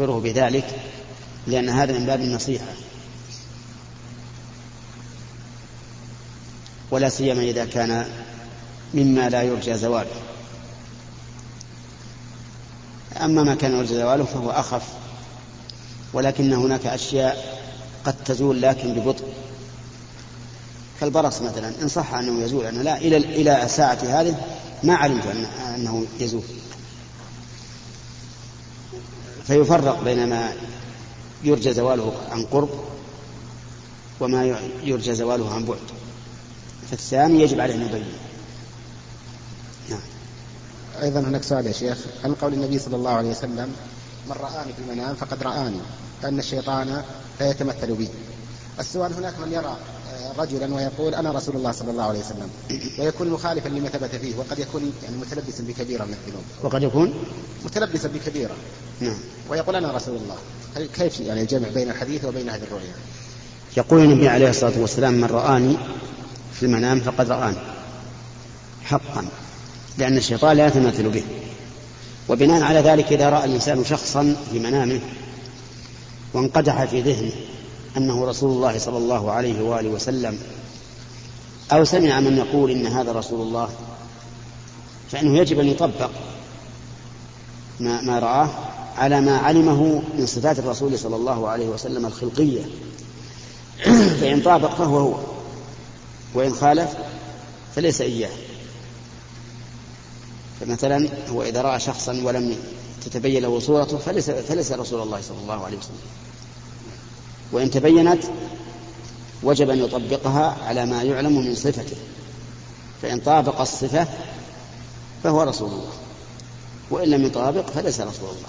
يخبره بذلك لأن هذا من باب النصيحة. ولا سيما إذا كان مما لا يرجى زواله. أما ما كان يرجى زواله فهو أخف ولكن هناك أشياء قد تزول لكن ببطء. كالبرص مثلا إن صح أنه يزول أنا لا إلى إلى ساعة هذه ما علمت أنه يزول. فيفرق بين ما يرجى زواله عن قرب وما يرجى زواله عن بعد. فالثاني يجب عليه أن يبين. نعم. أيضا هناك سؤال يا شيخ. عن قول النبي صلى الله عليه وسلم من رآني في المنام فقد رآني فإن الشيطان لا يتمثل بي؟ السؤال هناك من يرى رجلا ويقول أنا رسول الله صلى الله عليه وسلم. ويكون مخالفا لما ثبت فيه وقد يكون يعني متلبسا بكبيرة من الذنوب. وقد يكون؟ متلبسا بكبيرة. نعم. ويقول أنا رسول الله. كيف يعني الجمع بين الحديث وبين هذه الرؤيا؟ يقول النبي عليه الصلاة والسلام من رآني في المنام فقد رآني حقا لأن الشيطان لا يتمثل به. وبناء على ذلك إذا رأى الإنسان شخصا في منامه وانقدح في ذهنه أنه رسول الله صلى الله عليه وآله وسلم أو سمع من يقول إن هذا رسول الله فإنه يجب أن يطبق ما, ما رآه على ما علمه من صفات الرسول صلى الله عليه وسلم الخلقية. فإن طابق فهو هو وإن خالف فليس إياه. فمثلا هو إذا رأى شخصا ولم تتبين له صورته فليس, فليس رسول الله صلى الله عليه وسلم. وإن تبينت وجب أن يطبقها على ما يعلم من صفته. فإن طابق الصفة فهو رسول الله وإن لم يطابق فليس رسول الله.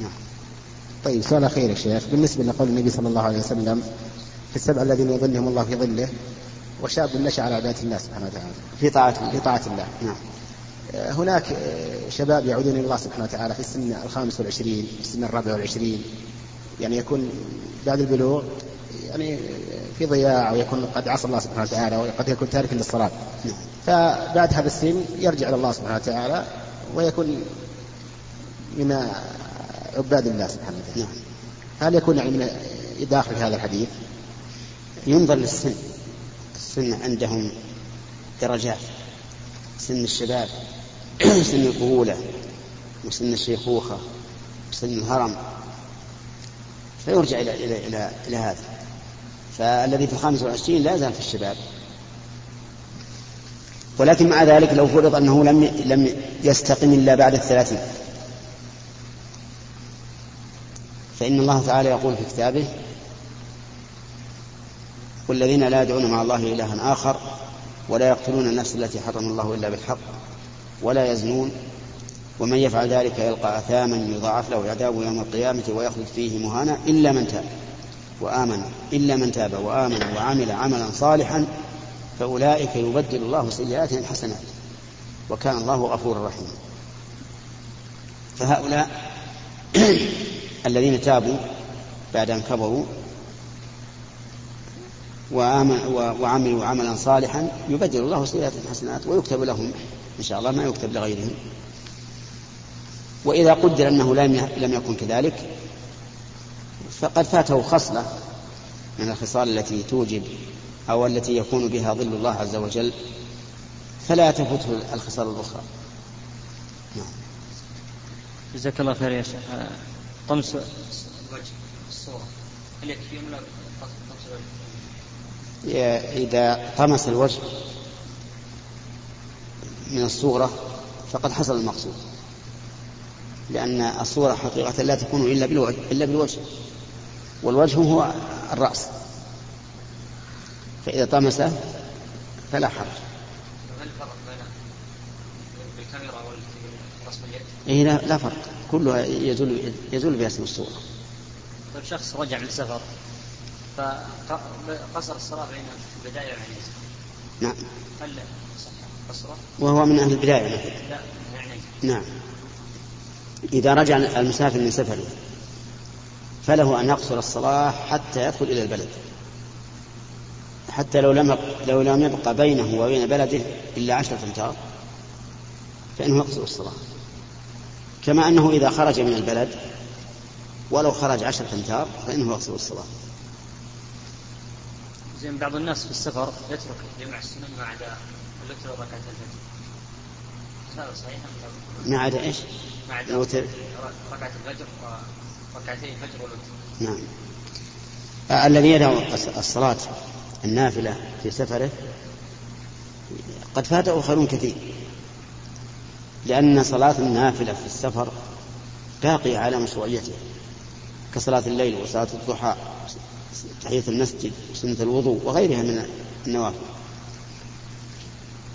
نعم. طيب سؤال أخير يا شيخ. بالنسبة لقول النبي صلى الله عليه وسلم في السبع الذين يظلهم الله في ظله وشاب نشأ على عبادة الله سبحانه وتعالى. في طاعة الله. في طاعة الله. نعم. هناك شباب يعودون إلى الله سبحانه وتعالى في السن الخامس والعشرين في السن الرابع والعشرين. يعني يكون بعد البلوغ يعني في ضياع ويكون قد عصى الله سبحانه وتعالى وقد يكون تاركا للصلاة. فبعد هذا السن يرجع إلى الله سبحانه وتعالى ويكون من عباد الله سبحانه وتعالى. هل يكون يعني من داخل هذا الحديث؟ ينظر للسن. السن عندهم درجات. سن الشباب سن القبولة وسن الشيخوخة وسن الهرم. فيرجع إلى إلى إلى, إلى هذا. فالذي في الخامس والعشرين لا يزال في الشباب. ولكن مع ذلك لو فرض أنه لم لم يستقم إلا بعد الثلاثين. فإن الله تعالى يقول في كتابه والذين لا يدعون مع الله إلها آخر ولا يقتلون النفس التي حرم الله إلا بالحق ولا يزنون ومن يفعل ذلك يلقى أثاما يضاعف له عذاب يوم القيامة ويخلد فيه مهانا إلا من تاب وآمن إلا من تاب وآمن وعمل عملا صالحا فأولئك يبدل الله سيئاتهم حسنات وكان الله غفورا رحيما. فهؤلاء الذين تابوا بعد أن كبروا وعملوا عملا صالحا يبدل الله سيئات حسنات ويكتب لهم إن شاء الله ما يكتب لغيرهم. وإذا قدر أنه لم يكن كذلك فقد فاته خصلة من الخصال التي توجب أو التي يكون بها ظل الله عز وجل فلا تفوته الخصال الأخرى. نعم. جزاك الله خير يا شيخ. طمس. الوجه الصورة هل يكفي طمس الوجه؟ إذا طمس الوجه من الصورة فقد حصل المقصود. لأن الصورة حقيقة لا تكون إلا بالوجه إلا بالوجه. والوجه هو الرأس. فإذا طمسه فلا حرج؟ إيه لا, لا فرق. كلها يزول يزول بها اسم الصورة. طيب شخص رجع من سفر فقصر الصلاة بين البداية والعين نعم. هل قصره؟ وهو من أهل البداية لا يعني نعم. إذا رجع المسافر من سفره فله أن يقصر الصلاة حتى يدخل إلى البلد. حتى لو لم لو لم يبقى بينه وبين بلده إلا عشرة أمتار فإنه يقصر الصلاة. كما أنه إذا خرج من البلد ولو خرج عشرة أمتار فإنه يقصر الصلاة. زين بعض الناس في السفر يترك جمع السنن عدا الوتر وركعة الفجر. ما عدا إيش؟ ما عدا الوتر ركعة الفجر وركعتي الفجر والوتر. نعم. الذي يدع الصلاة النافلة في سفره قد فاته خير كثير. لأن صلاة النافلة في السفر باقية على مشروعيته. كصلاة الليل وصلاة الضحى تحية المسجد سنة الوضوء وغيرها من النوافل.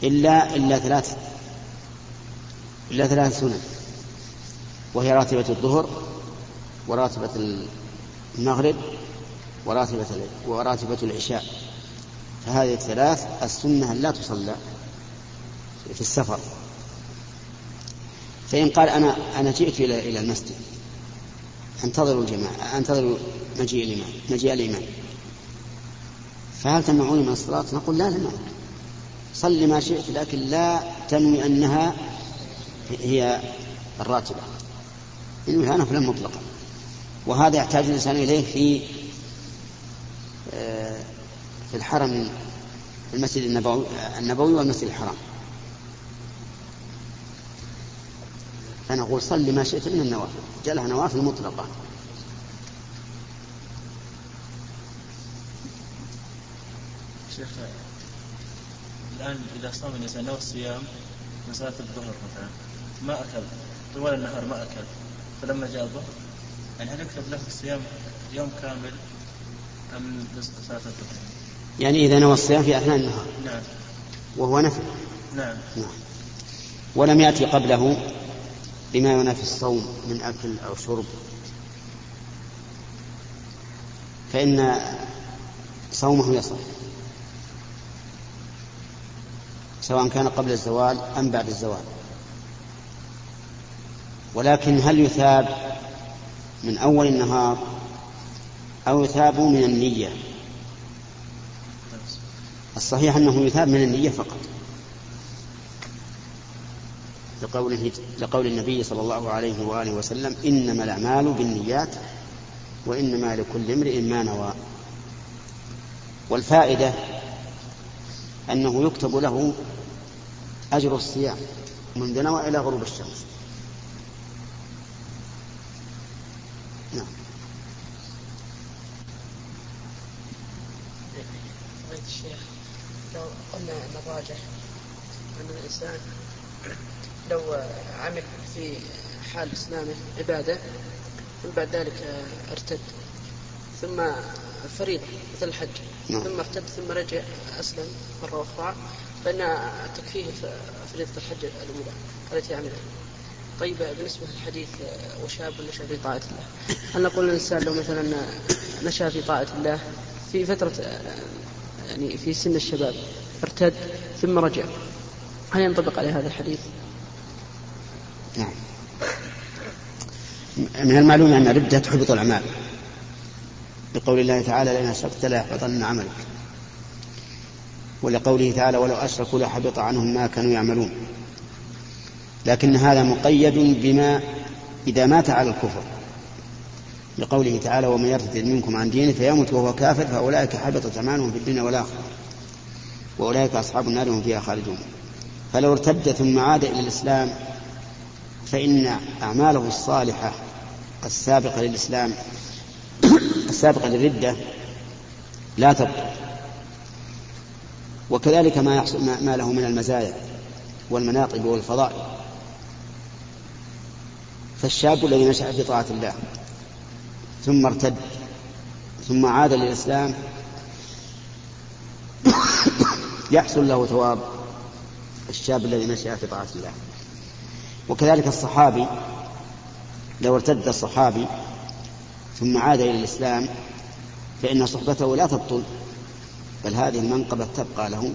إلا إلا ثلاث إلا ثلاث سنن. وهي راتبة الظهر وراتبة المغرب وراتبة وراتبة العشاء. فهذه الثلاث السنة لا تصلى في السفر. فإن قال أنا أنا جئت إلى إلى المسجد. أنتظروا الجماعة أنتظروا مجيء الإمام مجيء الإمام. فهل تمنعوني من الصلاة؟ نقول لا نمنعك صل ما شئت لكن لا تنوي أنها هي الراتبة. إنه نفلا مطلقا وهذا يحتاج الإنسان إليه في آه، في الحرم المسجد النبوي النبوي والمسجد الحرام. فنقول صل ما شئت من النوافل. جعلها نوافل مطلقة. شيخ الآن إذا صام الإنسان نوى الصيام صلاة الظهر مثلا. ما أكل. طوال النهار ما أكل. فلما جاء الظهر يعني هل يكتب له الصيام يوم كامل أم صلاة الظهر؟ يعني إذا نوى الصيام في أثناء النهار. نعم. وهو نفل. نعم. نعم. ولم يأتي قبله بما ينافي الصوم من أكل أو شرب. فإن صومه يصح. سواء كان قبل الزوال أم بعد الزوال. ولكن هل يثاب من أول النهار أو يثاب من النية؟ الصحيح أنه يثاب من النية فقط. لقوله لقول النبي صلى الله عليه وآله وسلم إنما الأعمال بالنيات وإنما لكل امرئ ما نوى. والفائدة أنه يكتب له أجر الصيام منذ نوى إلى غروب الشمس. نعم الشيخ لو قلنا أن الراجح أن الإنسان لو عمل في حال إسلامه عبادة ثم بعد ذلك ارتد ثم فريضة مثل الحج نعم. ثم ارتد ثم رجع أسلم مرة أخرى فإن تكفيه فريضة الحج الأولى التي عملها طيب بالنسبة للحديث وشاب نشأ في طاعة الله. هل نقول الإنسان لو مثلا نشأ في طاعة الله في فترة يعني في سن الشباب ارتد ثم رجع هل ينطبق عليه هذا الحديث؟ نعم. من المعلوم أن الردة تحبط الأعمال. لقول الله تعالى لئن أشركت ليحبطن عملك. ولقوله تعالى ولو أشركوا لحبط عنهم ما كانوا يعملون. لكن هذا مقيد بما إذا مات على الكفر. لقوله تعالى ومن يرتد منكم عن دينه فيمت وهو كافر فأولئك حبطت أعمالهم في الدنيا والآخرة وأولئك أصحاب النار هم فيها خالدون. فلو ارتد ثم عاد إلى الإسلام فإن أعماله الصالحة السابقة للإسلام السابقة للردة لا تبطل وكذلك ما يحصل ما له من المزايا والمناقب والفضائل. فالشاب الذي نشأ في طاعة الله ثم ارتد ثم عاد للإسلام يحصل له ثواب الشاب الذي نشأ في طاعة الله. وكذلك الصحابي لو ارتد الصحابي ثم عاد إلى الإسلام فإن صحبته لا تبطل بل هذه المنقبة تبقى له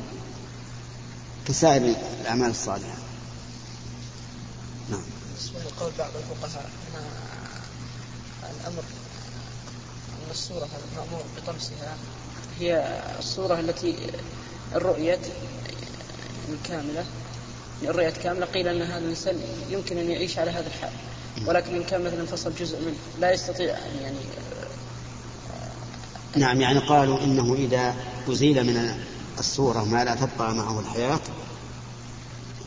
كسائر الأعمال الصالحة. نعم. بالنسبة لقول بعض الفقهاء أن الأمر أن الصورة المأمور بطمسها هي الصورة التي الرؤية الكاملة الرؤية كاملة. قيل أن هذا الإنسان يمكن أن يعيش على هذا الحال. ولكن إن كان مثلا انفصل جزء منه لا يستطيع أن يعني نعم يعني قالوا إنه إذا أزيل من الصورة ما لا تبقى معه الحياة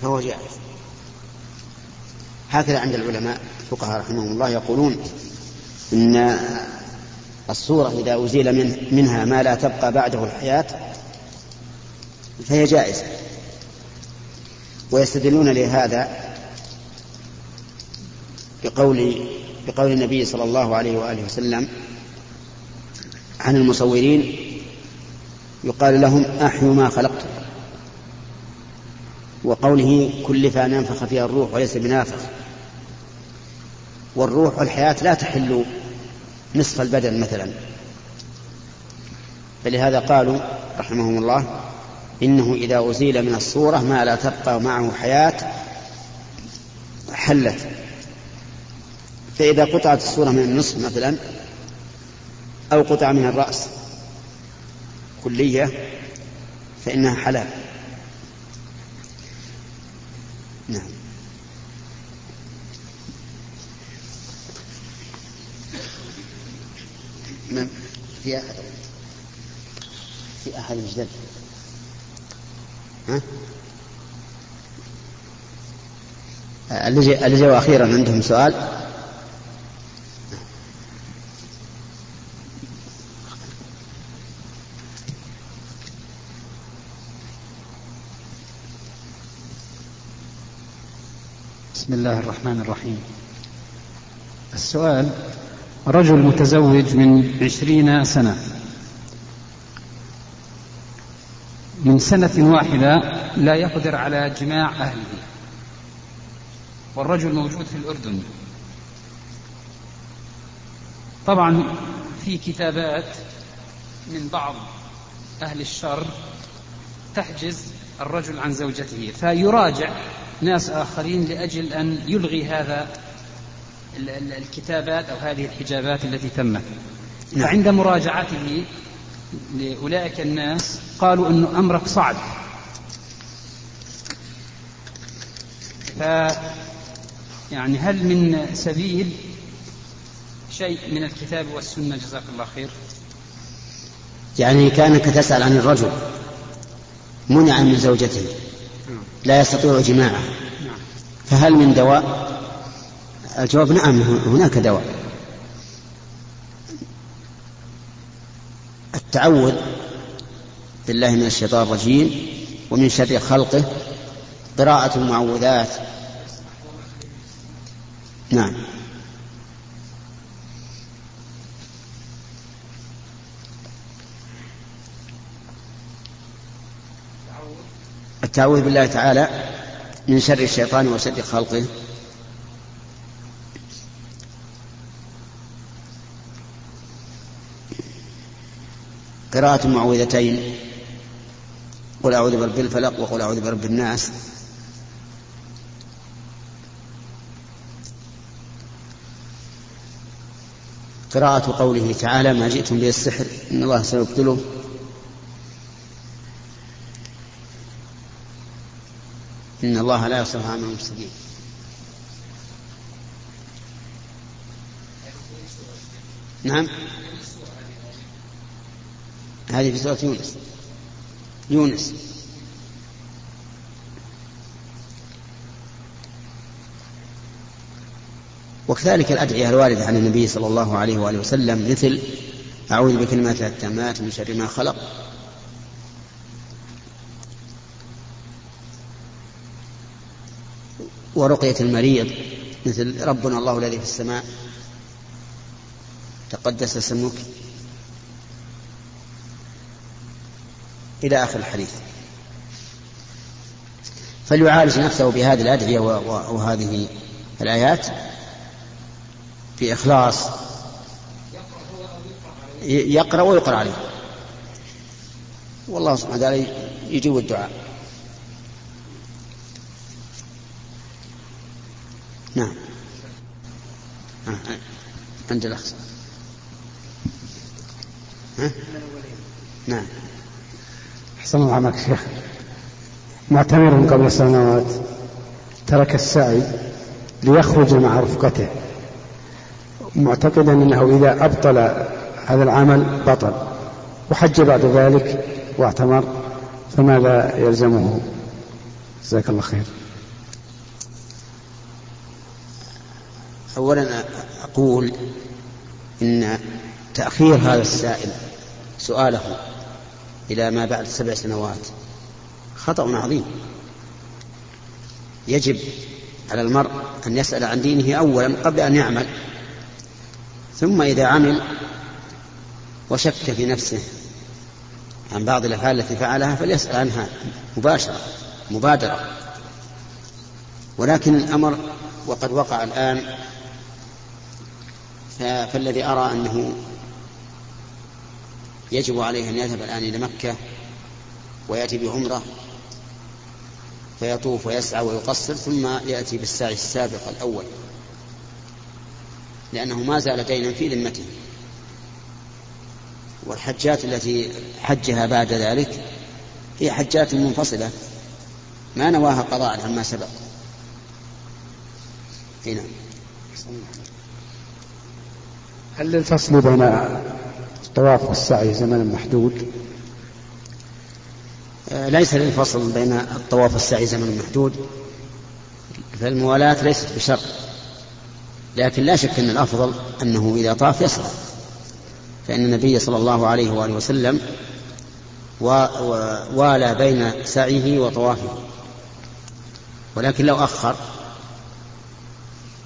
فهو جائز. هكذا عند العلماء الفقهاء رحمهم الله يقولون إن الصورة إذا أزيل من منها ما لا تبقى بعده الحياة فهي جائزة. ويستدلون لهذا بقول بقول النبي صلى الله عليه وآله وسلم عن المصورين يقال لهم أحيوا ما خلقتم. وقوله كلف أن ينفخ فيها الروح وليس بنافخ. والروح والحياة لا تحل نصف البدن مثلا. فلهذا قالوا رحمهم الله إنه إذا أزيل من الصورة ما لا تبقى معه حياة حلت. فإذا قطعت الصورة من النصف مثلا أو قطع من الرأس كلية فإنها حلال. نعم. من في أحد في أحد مجدد ها؟ اللي جاء أخيرا عندهم سؤال. بسم الله الرحمن الرحيم. السؤال رجل متزوج من عشرين سنة. من سنة واحدة لا يقدر على جماع أهله. والرجل موجود في الأردن. طبعا في كتابات من بعض أهل الشر تحجز الرجل عن زوجته فيراجع ناس آخرين لأجل أن يلغي هذا الكتابات أو هذه الحجابات التي تمت. نعم. فعند مراجعته لأولئك الناس قالوا أنه أمرك صعب. ف يعني هل من سبيل شيء من الكتاب والسنة؟ جزاك الله خير. يعني كأنك تسأل عن الرجل منع من زوجته. لا يستطيع جماعة. فهل من دواء؟ الجواب نعم هناك دواء. التعوذ بالله من الشيطان الرجيم ومن شر خلقه قراءة المعوذات. نعم. التعوذ بالله تعالى من شر الشيطان وشر خلقه. قراءة المعوذتين قل أعوذ برب الفلق وقل أعوذ برب الناس. قراءة قوله تعالى ما جئتم به السحر إن الله سيبطله. إن الله لا يصلح عمل المفسدين. نعم. هذه في سورة يونس. يونس. وكذلك الأدعية الواردة عن النبي صلى الله عليه وآله وسلم مثل أعوذ بكلمات التامات من شر ما خلق. ورقية المريض مثل ربنا الله الذي في السماء تقدس اسمك. إلى آخر الحديث. فليعالج نفسه بهذه الأدعية وهذه الآيات بإخلاص يقرأ ويقرأ عليه. والله سبحانه وتعالى يجيب الدعاء. نعم. عند الأخ. ها؟ نعم. أحسن الله عنك شيخ. معتمر قبل سنوات ترك السعي ليخرج مع رفقته معتقدا أنه إذا أبطل هذا العمل بطل وحج بعد ذلك واعتمر فماذا يلزمه؟ جزاك الله خير. اولا أقول إن تأخير هذا السائل سؤاله إلى ما بعد سبع سنوات. خطأ عظيم. يجب على المرء أن يسأل عن دينه اولا قبل أن يعمل ثم إذا عمل وشك في نفسه عن بعض الأفعال التي فعلها فليسأل عنها مباشرة مبادرة. ولكن الأمر وقد وقع الآن فالذي أرى أنه يجب عليه أن يذهب الآن إلى مكة ويأتي بعمرة فيطوف ويسعى ويقصر ثم يأتي بالسعي السابق الأول. لأنه ما زال دينا في ذمته. والحجات التي حجها بعد ذلك هي حجات منفصلة. ما نواها قضاء عما سبق. هنا هل للفصل بين الطواف والسعي زمن محدود؟ آه، ليس للفصل بين الطواف والسعي زمن محدود فالموالاة ليست بشرط لكن لا شك أن الأفضل أنه إذا طاف يسرع فإن النبي صلى الله عليه وآله وسلم والى بين سعيه وطوافه ولكن لو أخر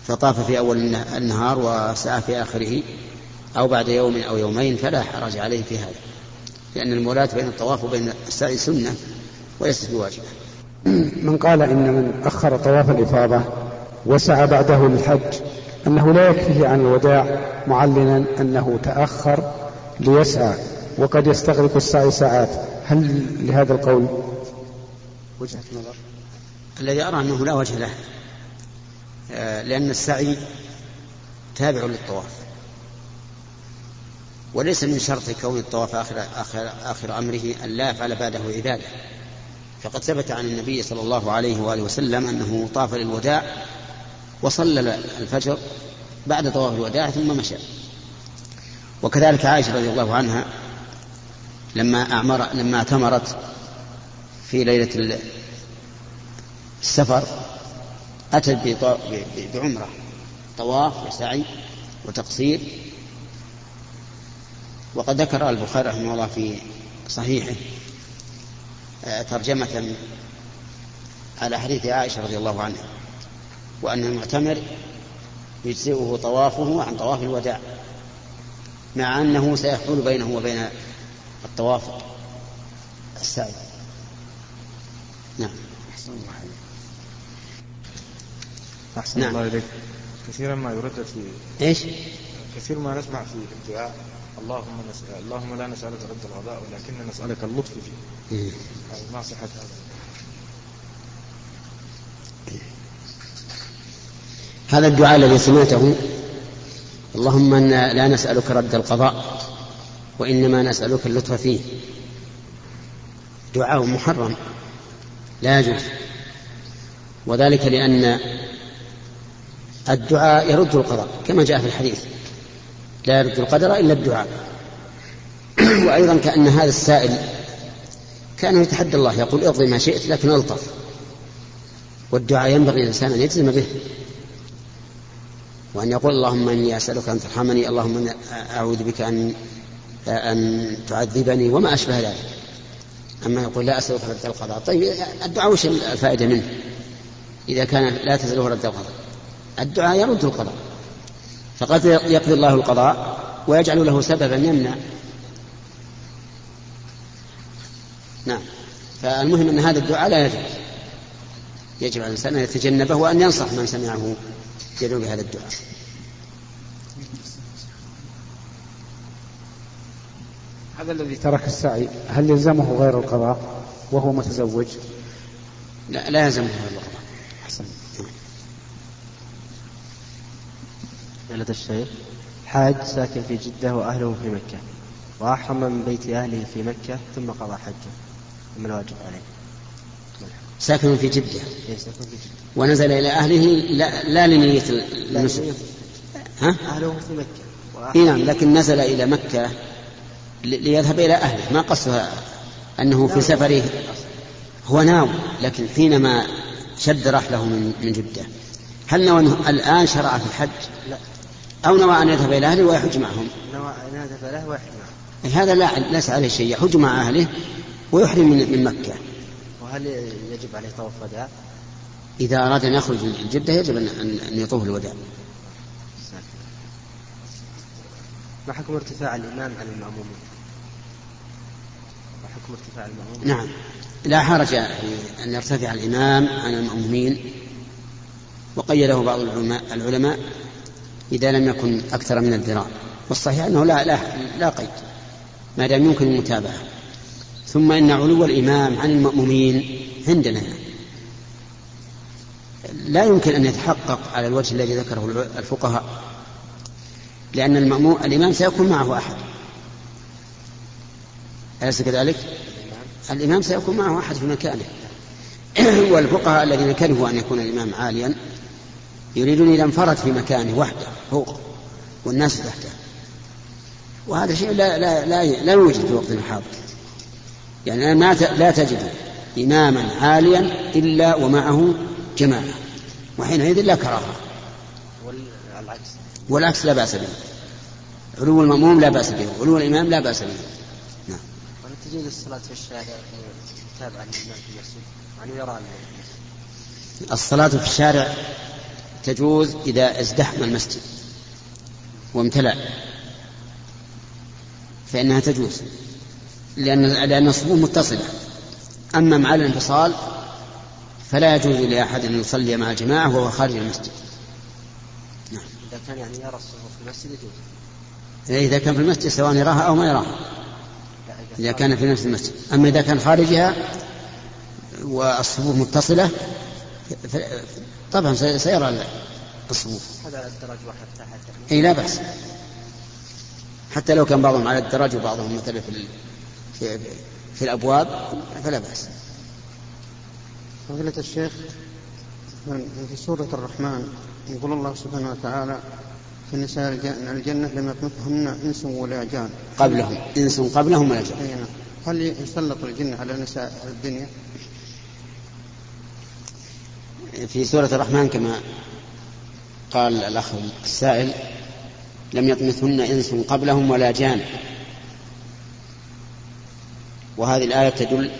فطاف في أول النهار وسعى في آخره أو بعد يوم أو يومين فلا حرج عليه في هذا لأن المولاة بين الطواف وبين السعي سنة وليست بواجبة. من قال إن من أخر طواف الإفاضة وسعى بعده للحج أنه لا يكفيه عن الوداع معلنا أنه تأخر ليسعى وقد يستغرق السعي ساعات. هل لهذا القول؟ وجهة نظر. الذي أرى أنه لا وجه له آه، لأن السعي تابع للطواف. وليس من شرط كون الطواف آخر, آخر, آخر أمره أن لا يفعل بعده عبادة. فقد ثبت عن النبي صلى الله عليه وآله وسلم أنه طاف للوداع وصلى الفجر بعد طواف الوداع ثم مشى. وكذلك عائشة رضي الله عنها لما أعمر لما اعتمرت في ليلة السفر أتت بعمرة. طواف وسعي وتقصير وقد ذكر البخاري رحمه الله في صحيحه آه، ترجمة على حديث عائشة رضي الله عنها وأن المعتمر يجزئه طوافه عن طواف الوداع مع أنه سيحول بينه وبين الطواف السعي نعم. أحسن الله أحسن نعم. الله إليك. كثيرا ما يردد في إيش؟ كثير ما نسمع في الدعاء. اللهم نسأل اللهم لا نسألك رد الغضاء ولكن نسألك اللطف فيه. إيه. ما صحة هذا؟ هذا الدعاء الذي سمعته اللهم أنا لا نسألك رد القضاء وإنما نسألك اللطف فيه. دعاء محرم لا يجوز. وذلك لأن الدعاء يرد القضاء كما جاء في الحديث. لا يرد القدر إلا الدعاء. وأيضا كأن هذا السائل كان يتحدى الله يقول اقضي ما شئت لكن ألطف. والدعاء ينبغي الإنسان أن يجزم به. وأن يقول اللهم إني أسألك أن ترحمني اللهم أعوذ بك أن أن تعذبني وما أشبه ذلك. أما يقول لا أسألك رد القضاء. طيب الدعاء وش الفائدة منه؟ إذا كان لا تسأله رد القضاء. الدعاء يرد القضاء. فقد يقضي الله القضاء ويجعل له سببا يمنع. نعم. فالمهم أن هذا الدعاء لا يجوز. يجب على الإنسان أن يتجنبه وأن ينصح من سمعه يدعو بهذا الدعاء. هذا الذي ترك السعي هل يلزمه غير القضاء وهو متزوج؟ لا لا يلزمه غير القضاء. حسن فضيلة الشيخ حاج ساكن في جدة وأهله في مكة وأحرم من بيت أهله في مكة ثم قضى حجه ما الواجب عليه. ساكن في جدة؟ إيه، ساكن في جدة. ونزل إلى أهله لا, لا لنية النسك ها؟ أهله في مكة اي نعم لكن نزل إلى مكة ليذهب إلى أهله. ما قصدها أنه في سفره هو ناوي لكن حينما شد رحله من من جدة. هل نوى الآن شرع في الحج؟ لا. أو نوى أن يذهب إلى أهله ويحج معهم؟ نوى أن يذهب له واحد معه إيه، هذا لا ليس عليه شيء يحج مع أهله ويحرم من من مكة وهل يجب عليه طواف وداع؟ إذا أراد أن يخرج من جدة يجب أن يطوف الوداع ما حكم ارتفاع الإمام عن المأمومين؟ ما حكم ارتفاع المأموم؟ نعم لا حرج أن يرتفع الإمام عن المأمومين وقيده بعض العلماء إذا لم يكن أكثر من الذراع. والصحيح أنه لا لا لا قيد ما دام يمكن المتابعة. ثم إن علو الإمام عن المأمومين عندنا. لا يمكن أن يتحقق على الوجه الذي ذكره الفقهاء لأن المأموم الإمام سيكون معه أحد. أليس كذلك؟ الإمام سيكون معه أحد في مكانه. والفقهاء الذين كرهوا أن يكون الإمام عاليا يريدون إذا انفرد في مكانه وحده فوق والناس تحته. وهذا شيء لا لا لا, لا يوجد في وقتنا الحاضر يعني ما لا تجد إماما عاليا إلا ومعه جماعة وحينئذ لا كراهة. والعكس والعكس لا بأس به. علو المأموم لا بأس به علو الإمام لا بأس به. نعم. تجوز الصلاة في الشارع تابعا للإمام في المسجد؟ يعني يرى الصلاة في الشارع تجوز إذا ازدحم المسجد وامتلأ فإنها تجوز لأن لأن الصفوف متصلة. أما مع الانفصال فلا يجوز لأحد أن يصلي مع الجماعة وهو خارج المسجد. إذا كان يعني يرى الصفوف في المسجد يجوز. إذا كان في المسجد سواء يراها أو ما يراها. إذا كان في نفس المسجد. أما إذا كان خارجها والصفوف متصلة طبعا سي- سيرى الصفوف. هذا على الدرج واحد تحت إي لا بأس. حتى لو كان بعضهم على الدرج وبعضهم مثلا في ال- في, في الأبواب فلا بأس. فضيلة الشيخ في سورة الرحمن يقول الله سبحانه وتعالى في نساء الج- الجنة لم يطمثهن إنس ولا جان. قبلهم. إنس قبلهم ولا جان. نعم. هل يسلط الجن على نساء الدنيا؟ في سورة الرحمن كما قال الأخ السائل لم يطمثهن إنس قبلهم ولا جان. وهذه الآية تدل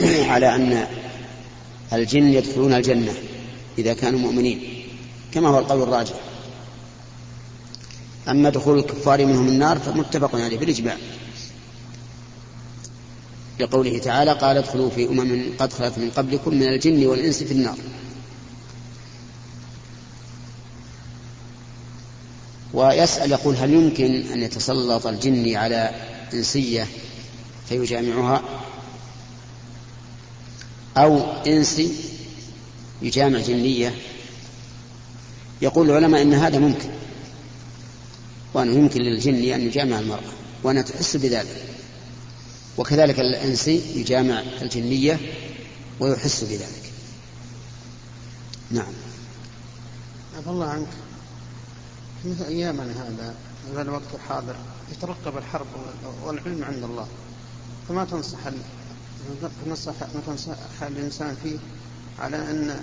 على أن الجن يدخلون الجنة إذا كانوا مؤمنين كما هو القول الراجح. أما دخول الكفار منهم النار فمتفق عليه بالإجماع. لقوله تعالى قال ادخلوا في أمم قد خلت من قبلكم من الجن والإنس في النار. ويسأل يقول هل يمكن أن يتسلط الجن على إنسية فيجامعها؟ أو إنسي يجامع جنية؟ يقول العلماء إن هذا ممكن وأنه يمكن للجن أن يجامع المرأة وأنها تحس بذلك. وكذلك الإنسي يجامع الجنية ويحس بذلك. نعم. عفى الله عنك. مثل أيامنا هذا هذا الوقت الحاضر يترقب الحرب والعلم عند الله. فما تنصح تنصح ما تنصح الإنسان فيه على أن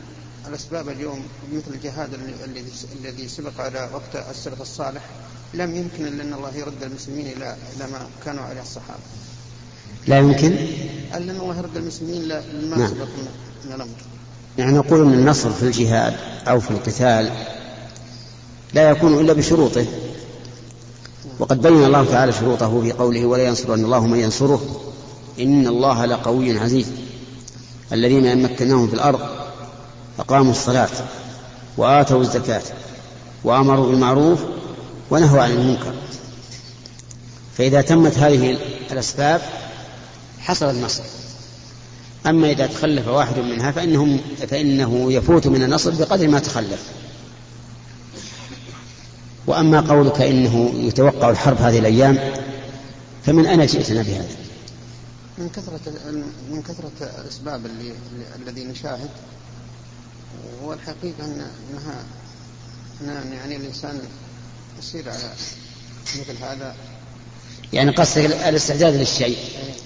الأسباب اليوم مثل الجهاد الذي- الذي سبق على وقت السلف الصالح لم يمكن إلا أن الله يرد المسلمين إلى إلى ما كانوا عليه الصحابة. لا يمكن؟ ألا أن الله يرد المسلمين إلى ما نعم. سبق من الأمر. يعني نقول أن النصر في الجهاد أو في القتال لا يكون إلا بشروطه. وقد بين الله تعالى شروطه في قوله ولا ينصرن الله من ينصره. إن الله لقوي عزيز. الذين إن مكناهم في الأرض أقاموا الصلاة وآتوا الزكاة وأمروا بالمعروف ونهوا عن المنكر. فإذا تمت هذه الأسباب حصل النصر. أما إذا تخلف واحد منها فإنهم فإنه يفوت من النصر بقدر ما تخلف. وأما قولك إنه يتوقع الحرب هذه الأيام فمن أين جئتنا بهذا؟ من كثرة من كثرة الأسباب اللي الذي نشاهد والحقيقة أن أنها أن يعني الإنسان يصير على مثل هذا. يعني قصد الاستعداد للشيء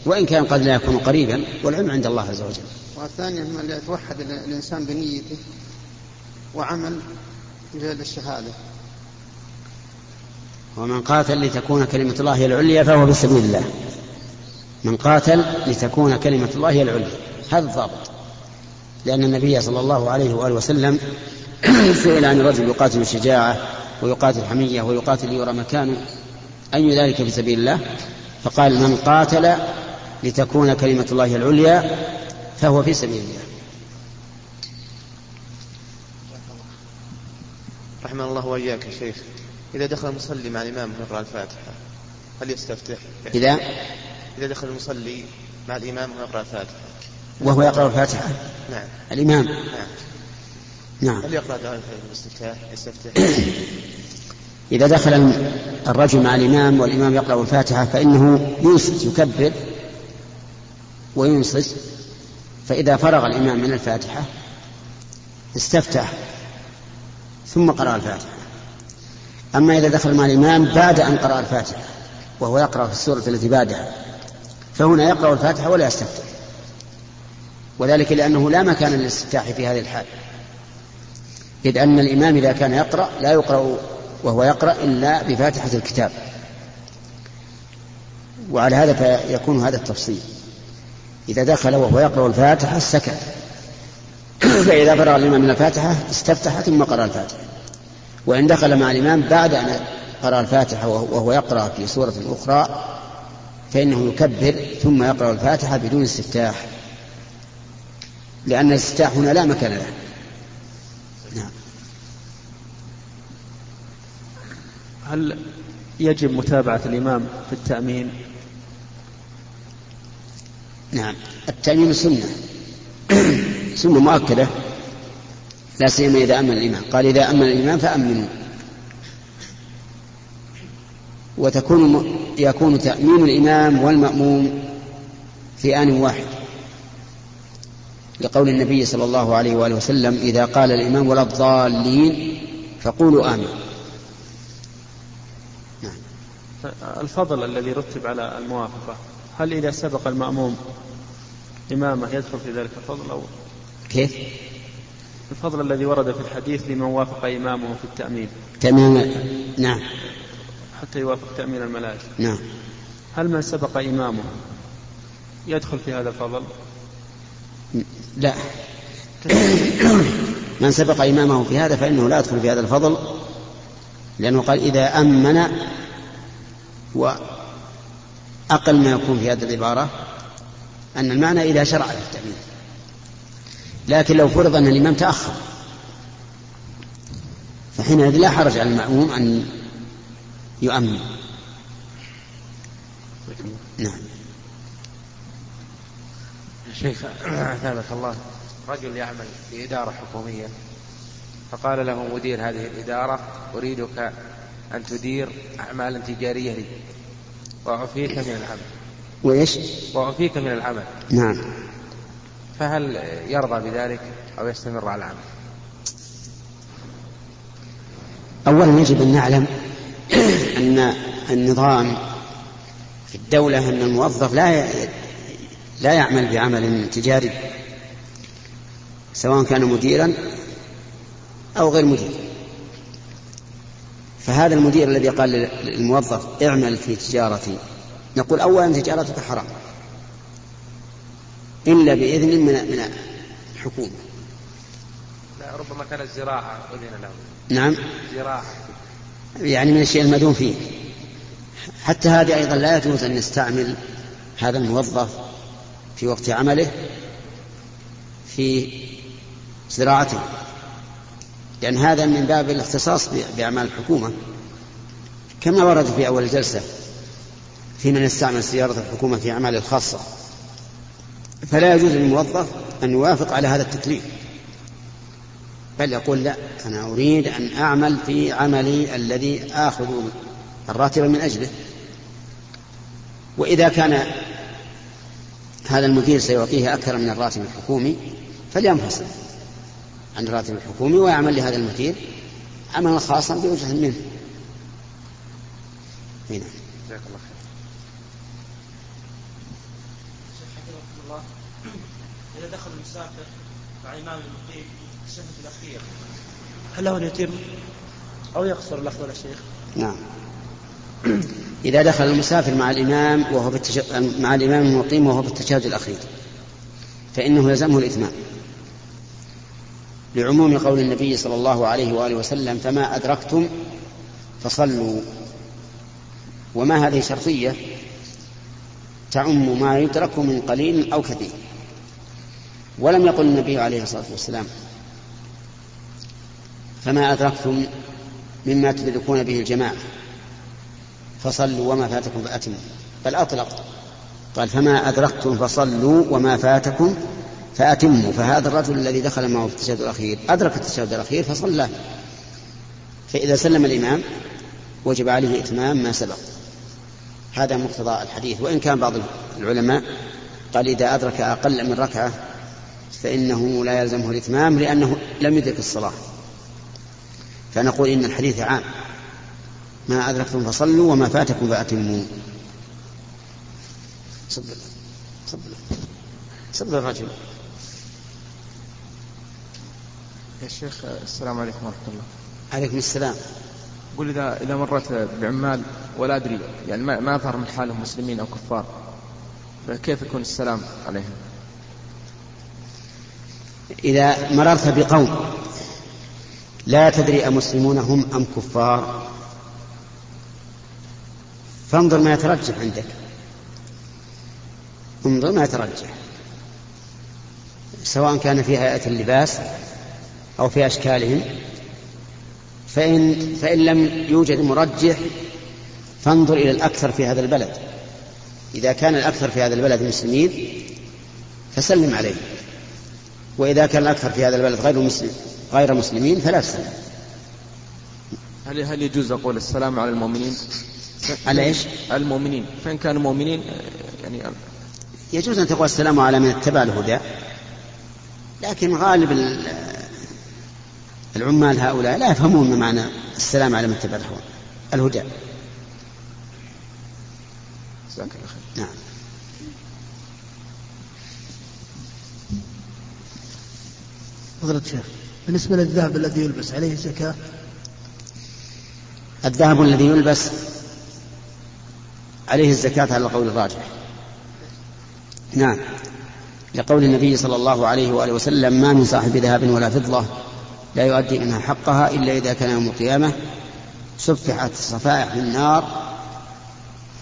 وإن كان قد لا يكون قريبا والعلم عند الله عز وجل. والثانية أن يتوحد الإنسان بنيته وعمل جهد الشهادة. ومن قاتل لتكون كلمة الله هي العليا فهو في سبيل الله. من قاتل لتكون كلمة الله هي العليا. هذا الضابط. لأن النبي صلى الله عليه وآله وسلم سئل عن رجل يقاتل شجاعة ويقاتل حمية ويقاتل ليرى مكانه. أي ذلك في سبيل الله؟ فقال من قاتل لتكون كلمة الله العليا فهو في سبيل الله. رحمه الله وإياك يا شيخ. إذا دخل المصلي مع الإمام ويقرأ الفاتحة هل يستفتح؟ إذا؟ إذا دخل المصلي مع الإمام ويقرأ الفاتحة. وهو يقرأ الفاتحة؟ نعم. الإمام؟ نعم. نعم. هل يقرأ دعاء الاستفتاح؟ يستفتح؟ إذا دخل الرجل مع الإمام والإمام يقرأ الفاتحة فإنه ينصت يكبر وينصت فإذا فرغ الإمام من الفاتحة استفتح ثم قرأ الفاتحة. أما إذا دخل مع الإمام بعد أن قرأ الفاتحة وهو يقرأ في السورة التي بعدها. فهنا يقرأ الفاتحة ولا يستفتح. وذلك لأنه لا مكان للاستفتاح في هذه الحال. إذ أن الإمام إذا كان يقرأ لا يقرأ وهو يقرأ إلا بفاتحة الكتاب. وعلى هذا فيكون هذا التفصيل. إذا دخل وهو يقرأ الفاتحة سكت. فإذا فرغ الإمام من الفاتحة استفتح ثم قرأ الفاتحة. وإن دخل مع الإمام بعد أن قرأ الفاتحة وهو يقرأ في سورة أخرى فإنه يكبر ثم يقرأ الفاتحة بدون استفتاح. لأن الاستفتاح هنا لا مكان له. نعم. هل يجب متابعة الإمام في التأمين؟ نعم. التأمين سنة. سنة مؤكدة. لا سيما إذا أمن الإمام قال إذا أمن الإمام فأمنوا. وتكون يكون تأمين الإمام والمأموم في آن واحد. لقول النبي صلى الله عليه وآله وسلم إذا قال الإمام ولا الضالين فقولوا آمين نعم. الفضل الذي رتب على الموافقة هل إذا سبق المأموم إمامه يدخل في ذلك الفضل أو؟ كيف؟ الفضل الذي ورد في الحديث لمن وافق إمامه في التأمين. تأمين نعم. حتى يوافق تأمين الملائكة. نعم. هل من سبق إمامه يدخل في هذا الفضل؟ لا. من سبق إمامه في هذا فإنه لا يدخل في هذا الفضل لأنه قال إذا أمن وأقل ما يكون في هذه العبارة أن المعنى إذا شرع في التأمين. لكن لو فرض أن الإمام تأخر. فحينئذ لا حرج على المأموم أن يؤمن. نعم. شيخ أثابك الله. رجل يعمل في إدارة حكومية فقال له مدير هذه الإدارة أريدك أن تدير أعمالا تجارية لي وأعفيك من العمل. وإيش؟ وأعفيك من العمل. نعم. فهل يرضى بذلك أو يستمر على العمل؟ أولا يجب أن نعلم أن النظام في الدولة أن الموظف لا لا يعمل بعمل تجاري سواء كان مديرا أو غير مدير. فهذا المدير الذي قال للموظف اعمل في تجارتي نقول أولا تجارتك حرام. إلا بإذن من من الحكومة. لا ربما كانت زراعة أذن له. نعم. زراعة يعني من الشيء المدون فيه. حتى هذه أيضا لا يجوز أن نستعمل هذا الموظف في وقت عمله في زراعته. لأن هذا من باب الاختصاص بأعمال الحكومة. كما ورد في أول الجلسة في من يستعمل سيارة الحكومة في أعماله الخاصة. فلا يجوز للموظف أن يوافق على هذا التكليف. بل يقول لا أنا أريد أن أعمل في عملي الذي آخذ الراتب من أجله. وإذا كان هذا المدير سيعطيه أكثر من الراتب الحكومي فلينفصل عن الراتب الحكومي ويعمل لهذا المدير عملا خاصا بوجه منه. هنا. جزاك الله خير الله إذا دخل المسافر مع إمام المقيم الشهر الأخير هل له أن يتم؟ أو يقصر الأفضل يا شيخ؟ نعم. إذا دخل المسافر مع الإمام وهو بالتش... مع الإمام المقيم وهو في التشهد الأخير فإنه يلزمه الإتمام. لعموم قول النبي صلى الله عليه وآله وسلم فما أدركتم فصلوا. وما هذه شرطية؟ تعم ما يدرك من قليل أو كثير. ولم يقل النبي عليه الصلاة والسلام. فما أدركتم مما تدركون به الجماعة. فصلوا وما فاتكم فأتموا. بل أطلق. قال فما أدركتم فصلوا وما فاتكم فأتموا. فهذا الرجل الذي دخل معه في التشهد الأخير أدرك التشهد الأخير فصلى فإذا سلم الإمام وجب عليه إتمام ما سبق. هذا مقتضى الحديث. وإن كان بعض العلماء قال إذا أدرك أقل من ركعة فإنه لا يلزمه الإتمام لأنه لم يدرك الصلاة. فنقول إن الحديث عام. ما أدركتم فصلوا وما فاتكم فأتموا. صب صب صب الرجل. يا شيخ السلام عليكم ورحمة الله. عليكم السلام. قل إذا إذا مرت بعمال ولا أدري يعني ما ما أظهر من حالهم مسلمين أو كفار فكيف يكون السلام عليهم؟ إذا مررت بقوم لا تدري أمسلمون هم أم كفار. فانظر ما يترجح عندك. انظر ما يترجح. سواء كان في هيئة اللباس أو في أشكالهم. فإن, فإن لم يوجد مرجح فانظر إلى الأكثر في هذا البلد. إذا كان الأكثر في هذا البلد مسلمين فسلم عليه وإذا كان الأكثر في هذا البلد غير مسلم غير مسلمين فلا تسلم هل هل يجوز أقول السلام على المؤمنين؟ على إيش؟ على المؤمنين. فإن كانوا مؤمنين يعني يجوز أن تقول السلام على من اتبع الهدى لكن غالب العمال هؤلاء لا يفهمون معنى السلام على من اتبع الهدى. جزاك الله خير. نعم. فضلة الشيخ بالنسبة للذهب الذي يلبس عليه زكاة؟ الذهب الذي يلبس عليه الزكاة على القول الراجح. نعم. لقول النبي صلى الله عليه وآله وسلم ما من صاحب ذهب ولا فضة لا يؤدي منها حقها إلا إذا كان يوم القيامة سفحت صفائح النار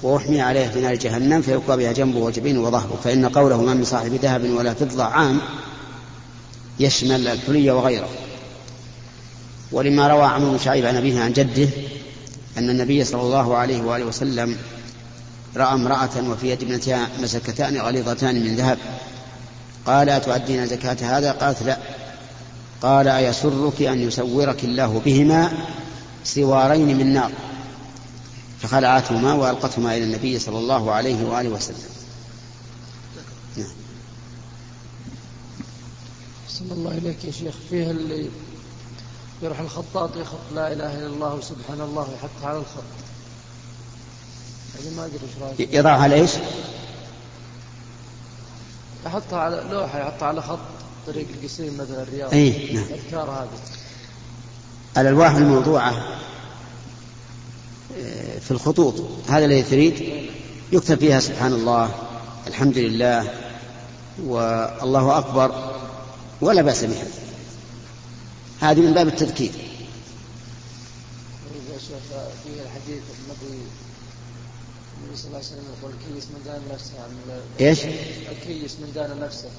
وأحمي عليه في نار جهنم فيقوى بها جنبه وجبينه وظهره فإن قوله ما من صاحب ذهب ولا فضة عام يشمل الحلي وغيره. ولما روى عمرو بن شعيب عن أبيه عن جده أن النبي صلى الله عليه وآله وسلم رأى امرأة وفي يد ابنتها مسكتان غليظتان من ذهب. قال أتؤدين زكاة هذا؟ قالت لا. قال أيسرك أن يسورك الله بهما سوارين من نار. فخلعتهما وألقتهما إلى النبي صلى الله عليه وآله وسلم. نعم. صلى الله إليك يا شيخ. فيه اللي يروح الخطاط يخط لا إله إلا الله سبحان الله ويحطها على الخط. يعني ما أدري إيش رأيك. يضعها على إيش؟ يحطها على لوحة يحطها على خط طريق القصيم مثلا الرياض. أي نعم. الأذكار هذه. الألواح الموضوعة آه، في الخطوط. هذا الذي تريد؟ يكتب فيها سبحان الله الحمد لله والله أكبر. ولا بأس بها هذه من باب التذكير. يا شيخ فيه الحديث النبي النبي صلى الله عليه وسلم يقول الكيس من دان نفسه. عن إيش؟ الكيس من دان نفسه.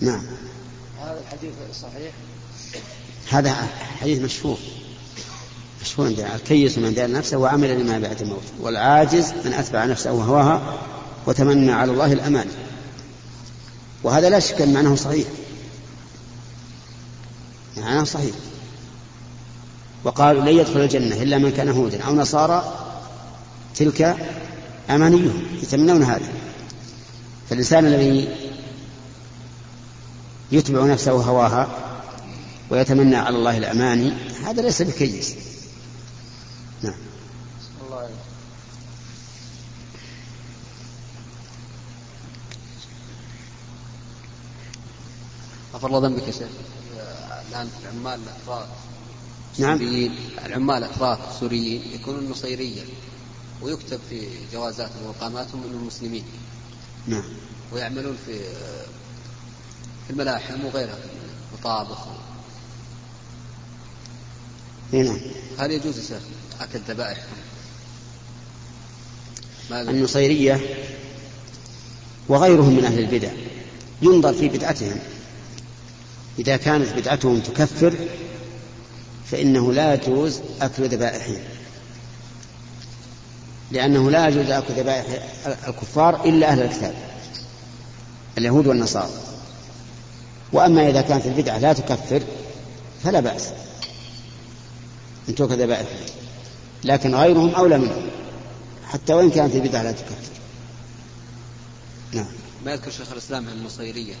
نعم. هذا الحديث صحيح؟ هذا حديث مشهور. مشهور عندنا الكيس من دان نفسه وعمل لما بعد الموت. والعاجز من أتبع نفسه وهواها وتمنى على الله الأمان. وهذا لا شك أن معناه صحيح. معناه صحيح. وقالوا لن يدخل الجنة إلا من كان هودا أو نصارى تلك أمانيهم يتمنون هذا. فالإنسان الذي يتبع نفسه هواها ويتمنى على الله الأماني هذا ليس بكيس. نعم. الله غفر الله ذنبك يا شيخ. الآن العمال الأتراك نعم. العمال الأتراك السوريين يكونون نصيرية ويكتب في جوازاتهم وإقاماتهم أنهم مسلمين نعم ويعملون في في الملاحم وغيرها مطابخ نعم هل يجوز يا شيخ أكل ذبائحهم؟ ماذا؟ النصيرية وغيرهم من أهل البدع ينظر في بدعتهم إذا كانت بدعتهم تكفر فإنه لا يجوز أكل ذبائحهم. لأنه لا يجوز أكل ذبائح الكفار إلا أهل الكتاب اليهود والنصارى. وأما إذا كانت البدعة لا تكفر فلا بأس أن تؤكل ذبائحهم. لكن غيرهم أولى منهم حتى وإن كانت البدعة لا تكفر. نعم. ما يذكر شيخ الإسلام عن النصيرية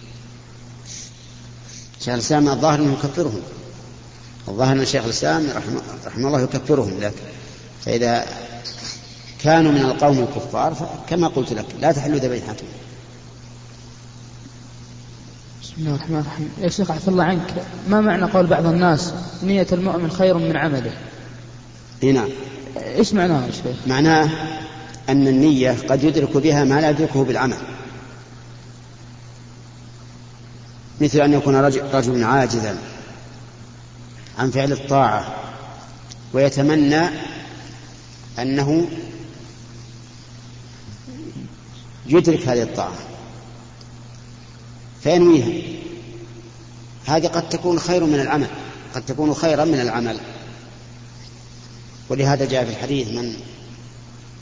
شيخ الإسلام الظاهر أنه يكفرهم. الظاهر أن شيخ الإسلام رحمه, رحمه الله يكفرهم لكن فإذا كانوا من القوم الكفار فكما قلت لك لا تحل ذبيحتهم. بسم الله الرحمن الرحيم. يا شيخ عفى الله عنك ما معنى قول بعض الناس نية المؤمن خير من عمله؟ اي نعم. إيش معناها يا شيخ؟ معناه أن النية قد يدرك بها ما لا يدركه بالعمل. مثل أن يكون رجل, عاجزا عن فعل الطاعة ويتمنى أنه يدرك هذه الطاعة فينويها. هذه قد تكون خير من العمل قد تكون خيرا من العمل. ولهذا جاء في الحديث من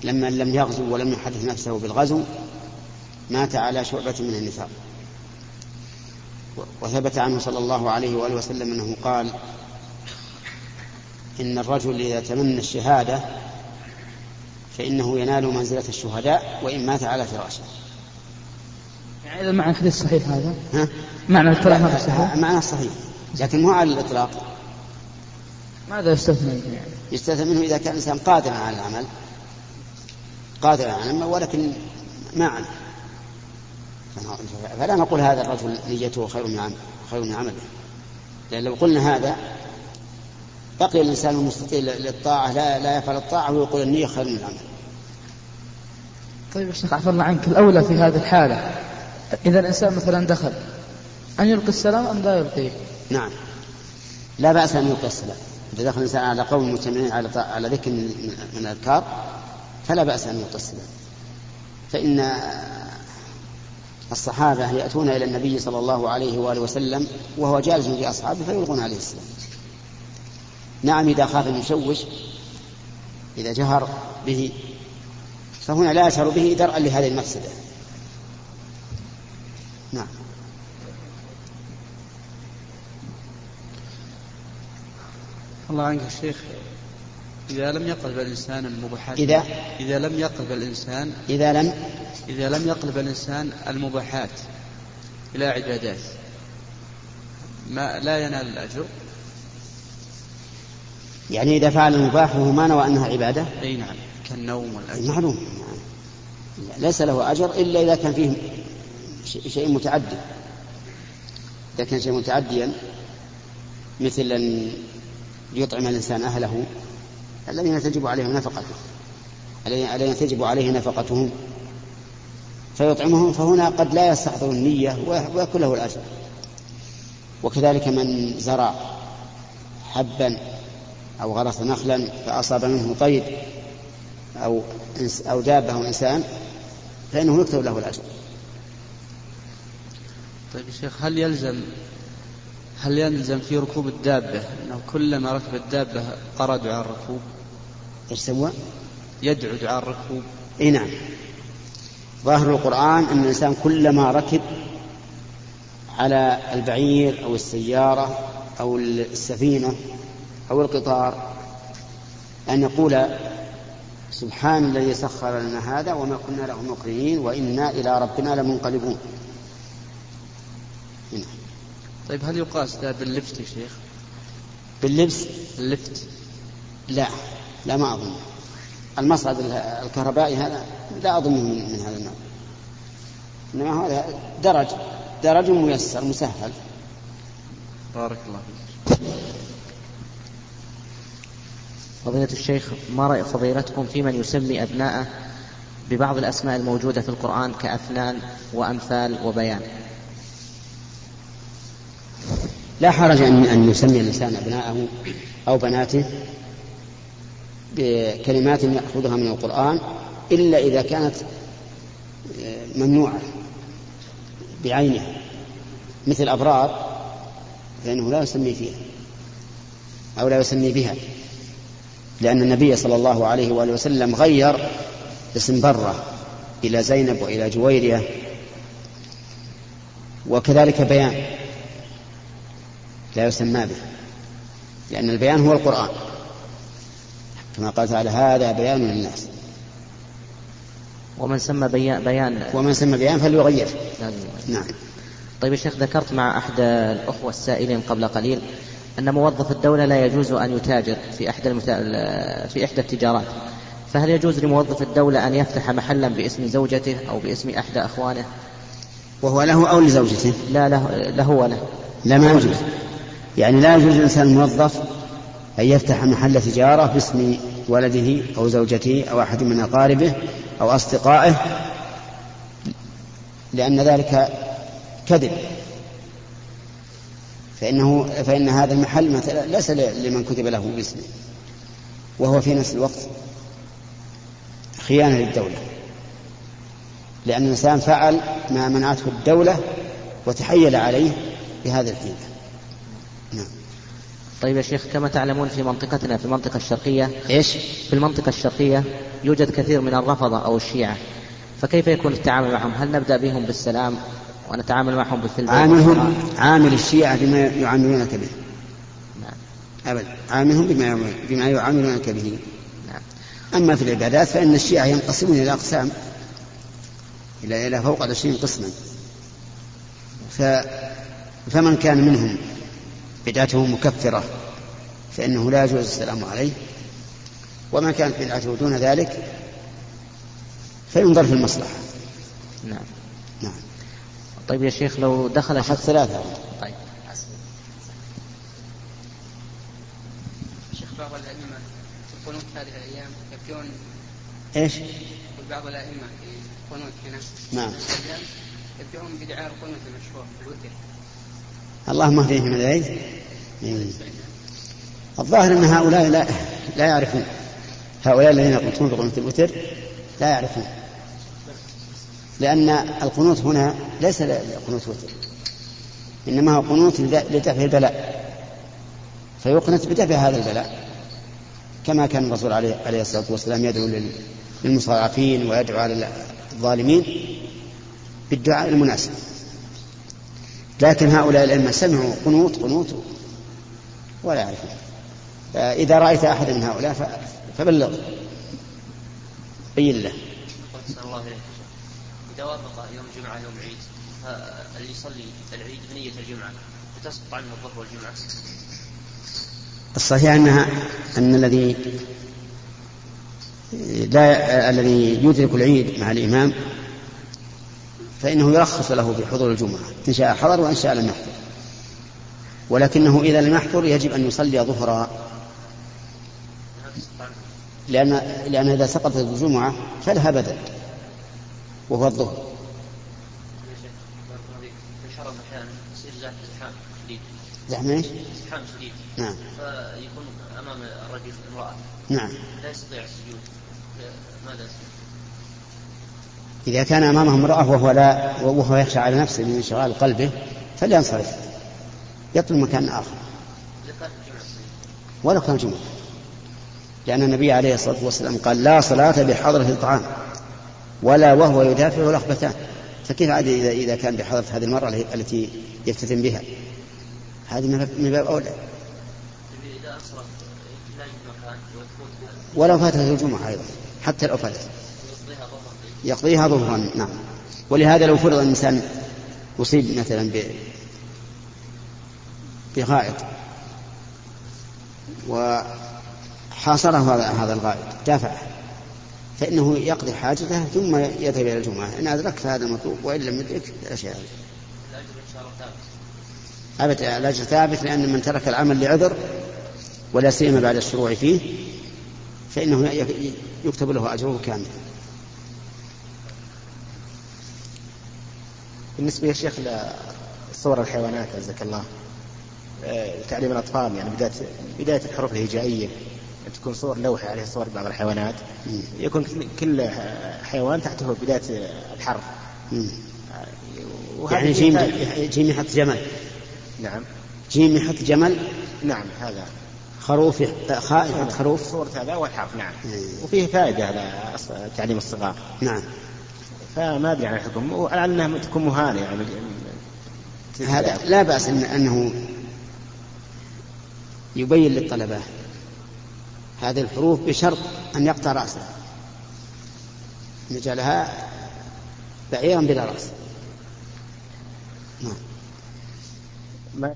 لما لم يغزو ولم يحدث نفسه بالغزو مات على شعبة من النفاق. وثبت عنه صلى الله عليه وآله وسلم أنه قال إن الرجل إذا تمنى الشهادة فإنه ينال منزلة الشهداء وإن مات على فراشه يعني إذا معنى الحديث صحيح هذا؟ ها؟ معنى الكلام لا، هذا صحيح؟ معناه صحيح لكن مو على الإطلاق. ماذا يستثنى يعني؟ يستثنى منه إذا كان الإنسان قادرا على العمل قادرا على العمل ولكن ما عمل فلا نقول هذا الرجل نيته خير من عمل خير من عمله. لأن لو قلنا هذا بقي الإنسان المستطيع للطاعة لا, لا يفعل الطاعة ويقول النية خير من العمل طيب يا شيخ عفى الله عنك الأولى في هذه الحالة إذا الإنسان مثلا دخل أن يلقي السلام أم لا يلقيه؟ نعم. لا بأس أن يلقي السلام. إذا دخل الإنسان على قوم مجتمعين على على ذكر من الأذكار فلا بأس أن يلقي السلام. فإن الصحابة يأتون إلى النبي صلى الله عليه وآله وسلم وهو جالس في أصحابه فيلقون عليه السلام. نعم إذا خاف أن يشوش إذا جهر به فهنا لا يشعر به درءا لهذه المفسدة. نعم. الله عنك يا شيخ. إذا لم يقلب الإنسان المباحات إذا إذا لم يقلب الإنسان إذا لم إذا لم يقلب الإنسان المباحات إلى عبادات. ما لا ينال الأجر. يعني إذا فعل المباح وهو ما نوى أنها عبادة؟ أي نعم. كالنوم والأجر معلوم. ليس له أجر إلا إذا كان فيه شيء متعدي. إذا كان شيء متعديا مثل أن يطعم الإنسان أهله الذين تجب عليهم نفقته الذين تجب عليه نفقتهم. فيطعمهم فهنا قد لا يستحضر النية ويكون له الأجر. وكذلك من زرع حبا أو غرس نخلا فأصاب منه طير أو أو دابة أو إنسان فإنه يكتب له الأجر. طيب شيخ هل يلزم هل يلزم في ركوب الدابة؟ أنه كلما ركب الدابة قرأ دعاء الركوب. إيش سوى؟ يدعو دعاء الركوب إي نعم ظاهر القرآن أن الإنسان كلما ركب على البعير أو السيارة أو السفينة أو القطار أن يقول سبحان الذي سخر لنا هذا وما كنا له مقرنين وإنا إلى ربنا لمنقلبون هنا. طيب هل يقاس ذا باللفت يا شيخ؟ باللبس اللفت لا لا ما أظن. المصعد الكهربائي هذا لا أظنه من, من هذا النوع. إنما هذا درج. درج ميسر مسهل. بارك الله فيك. فضيلة الشيخ ما رأي فضيلتكم في من يسمي أبناءه ببعض الأسماء الموجودة في القرآن كأفنان وأمثال وبيان؟ لا حرج أن أن يسمي الإنسان أبناءه أو بناته. بكلمات يأخذها من القرآن إلا إذا كانت ممنوعة بعينها مثل أبرار فإنه لا يسمي فيها أو لا يسمي بها لأن النبي صلى الله عليه وآله وسلم غير اسم برة إلى زينب وإلى جويرية وكذلك بيان لا يسمى به لأن البيان هو القرآن. كما قال تعالى هذا بيان للناس. ومن سمى بيان, بيان. ومن سمى بيان فليغير. نعم. طيب يا شيخ ذكرت مع أحد الأخوة السائلين قبل قليل أن موظف الدولة لا يجوز أن يتاجر في إحدى المتا... في إحدى التجارات. فهل يجوز لموظف الدولة أن يفتح محلا باسم زوجته أو باسم أحدى أخوانه؟ وهو له أو لزوجته؟ لا له, له وله. لا ما يجوز. يعني لا يجوز للإنسان الموظف أن يفتح محل تجارة باسم ولده أو زوجته أو أحد من أقاربه أو أصدقائه لأن ذلك كذب. فإنه فإن هذا المحل مثلا ليس لمن كتب له باسمه وهو في نفس الوقت خيانة للدولة. لأن الإنسان فعل ما منعته الدولة وتحيل عليه بهذا الحيلة طيب يا شيخ كما تعلمون في منطقتنا في المنطقة الشرقية إيش؟ في المنطقة الشرقية يوجد كثير من الرفضة أو الشيعة. فكيف يكون التعامل معهم؟ هل نبدأ بهم بالسلام ونتعامل معهم بالثلج عاملهم عامل الشيعة بما يعاملونك به. نعم. أبدا عاملهم بما بما يعاملونك به. نعم. أما في العبادات فإن الشيعة ينقسمون إلى أقسام. إلى إلى فوق العشرين قسما. ف فمن كان منهم؟ بدعته مكفرة فإنه لا يجوز السلام عليه. ومن كانت بدعته دون ذلك فينظر في المصلحة. نعم. نعم. طيب يا شيخ لو دخل أخذ ثلاثة. طيب. شيخ بعض الأئمة في القنوت هذه الأيام يبدون إيش؟ بعض الأئمة في القنوت هنا نعم يبدعون بدعاء القنوت المشهور في الوتر. اللهم اهدهم من العيد الظاهر أن هؤلاء لا لا يعرفون. هؤلاء الذين يقنطون بقنوت الوتر لا يعرفون. لأن القنوت هنا ليس قنوت وتر إنما هو قنوت لدفع البلاء. فيقنت بدفع هذا البلاء. كما كان الرسول عليه, عليه الصلاة والسلام يدعو للمستضعفين ويدعو على الظالمين بالدعاء المناسب. لكن هؤلاء الأئمة سمعوا قنوت قنوت ولا يعرفون. إذا رأيت أحدا من هؤلاء فبلغ. بين له الله إذا وافق يوم جمعة يوم عيد. اللي يصلي العيد بنية الجمعة. تسقط عنه الظهر والجمعة. الصحيح أنها أن الذي لا الذي يدرك العيد مع الإمام فإنه يرخص له بحضور الجمعة إن شاء حضر وإن شاء لم يحضر. ولكنه إذا لم يحضر يجب أن يصلي ظهرا. لأن لأن إذا سقطت الجمعة فلها بدل وهو الظهر. زحمة إيش؟ زحام شديد نعم. فيكون أمام الرجل امرأة. نعم. لا يستطيع السجود. ماذا إذا كان أمامه امرأة وهو لا وهو يخشى على نفسه من انشغال قلبه فلينصرف. يطلب مكان آخر. ولو كان جمعة. لأن النبي عليه الصلاة والسلام قال لا صلاة بحضرة الطعام ولا وهو يدافع الأخبثان فكيف عاد إذا إذا كان بحضرة هذه المرأة التي يفتتن بها؟ هذه من باب أولى. ولو فاتته الجمعة أيضا حتى لو فلت يقضيها ظهرا. نعم. ولهذا لو فرض الإنسان أصيب مثلا بغائط وحاصره هذا هذا الغائط دافعه. فإنه يقضي حاجته ثم يذهب إلى الجمعة. إن أدرك فهذا المطلوب وإن لم يدرك فلا شيء عليه. أبدا الأجر ثابت لأن من ترك العمل لعذر ولا سيما بعد الشروع فيه فإنه يكتب له أجره كاملا. بالنسبة يا شيخ لصور الحيوانات عزك الله. آه، تعليم الأطفال يعني بداية بداية الحروف الهجائية تكون صور لوحة عليها صور بعض الحيوانات. يكون كل حيوان تحته بداية الحرف. يعني جيم جيم يحط جمل. نعم. جيم يحط جمل؟ نعم هذا. خروف خاء يحط خروف؟ صورة هذا والحرف نعم. وفيه فائدة على تعليم الصغار. نعم. فما أدري عن الحكم. وعلى إنها تكون مهانة يعني. هذا لا بأس إن أنه يبين للطلبة هذه الحروف بشرط أن يقطع رأسه. نجعلها بعيرا بلا رأس. نعم.